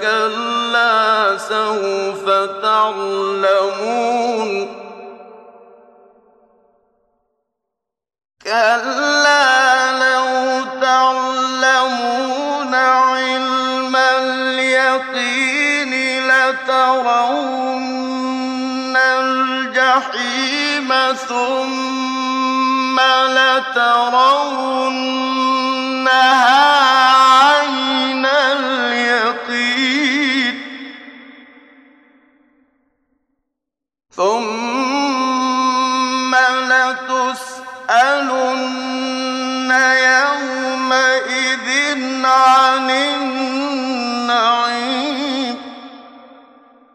كلا سوف تعلمون. كلا لو تعلمون علم اليقين لترون الجحيم ثم لترونها ثم لتسألن يومئذ عن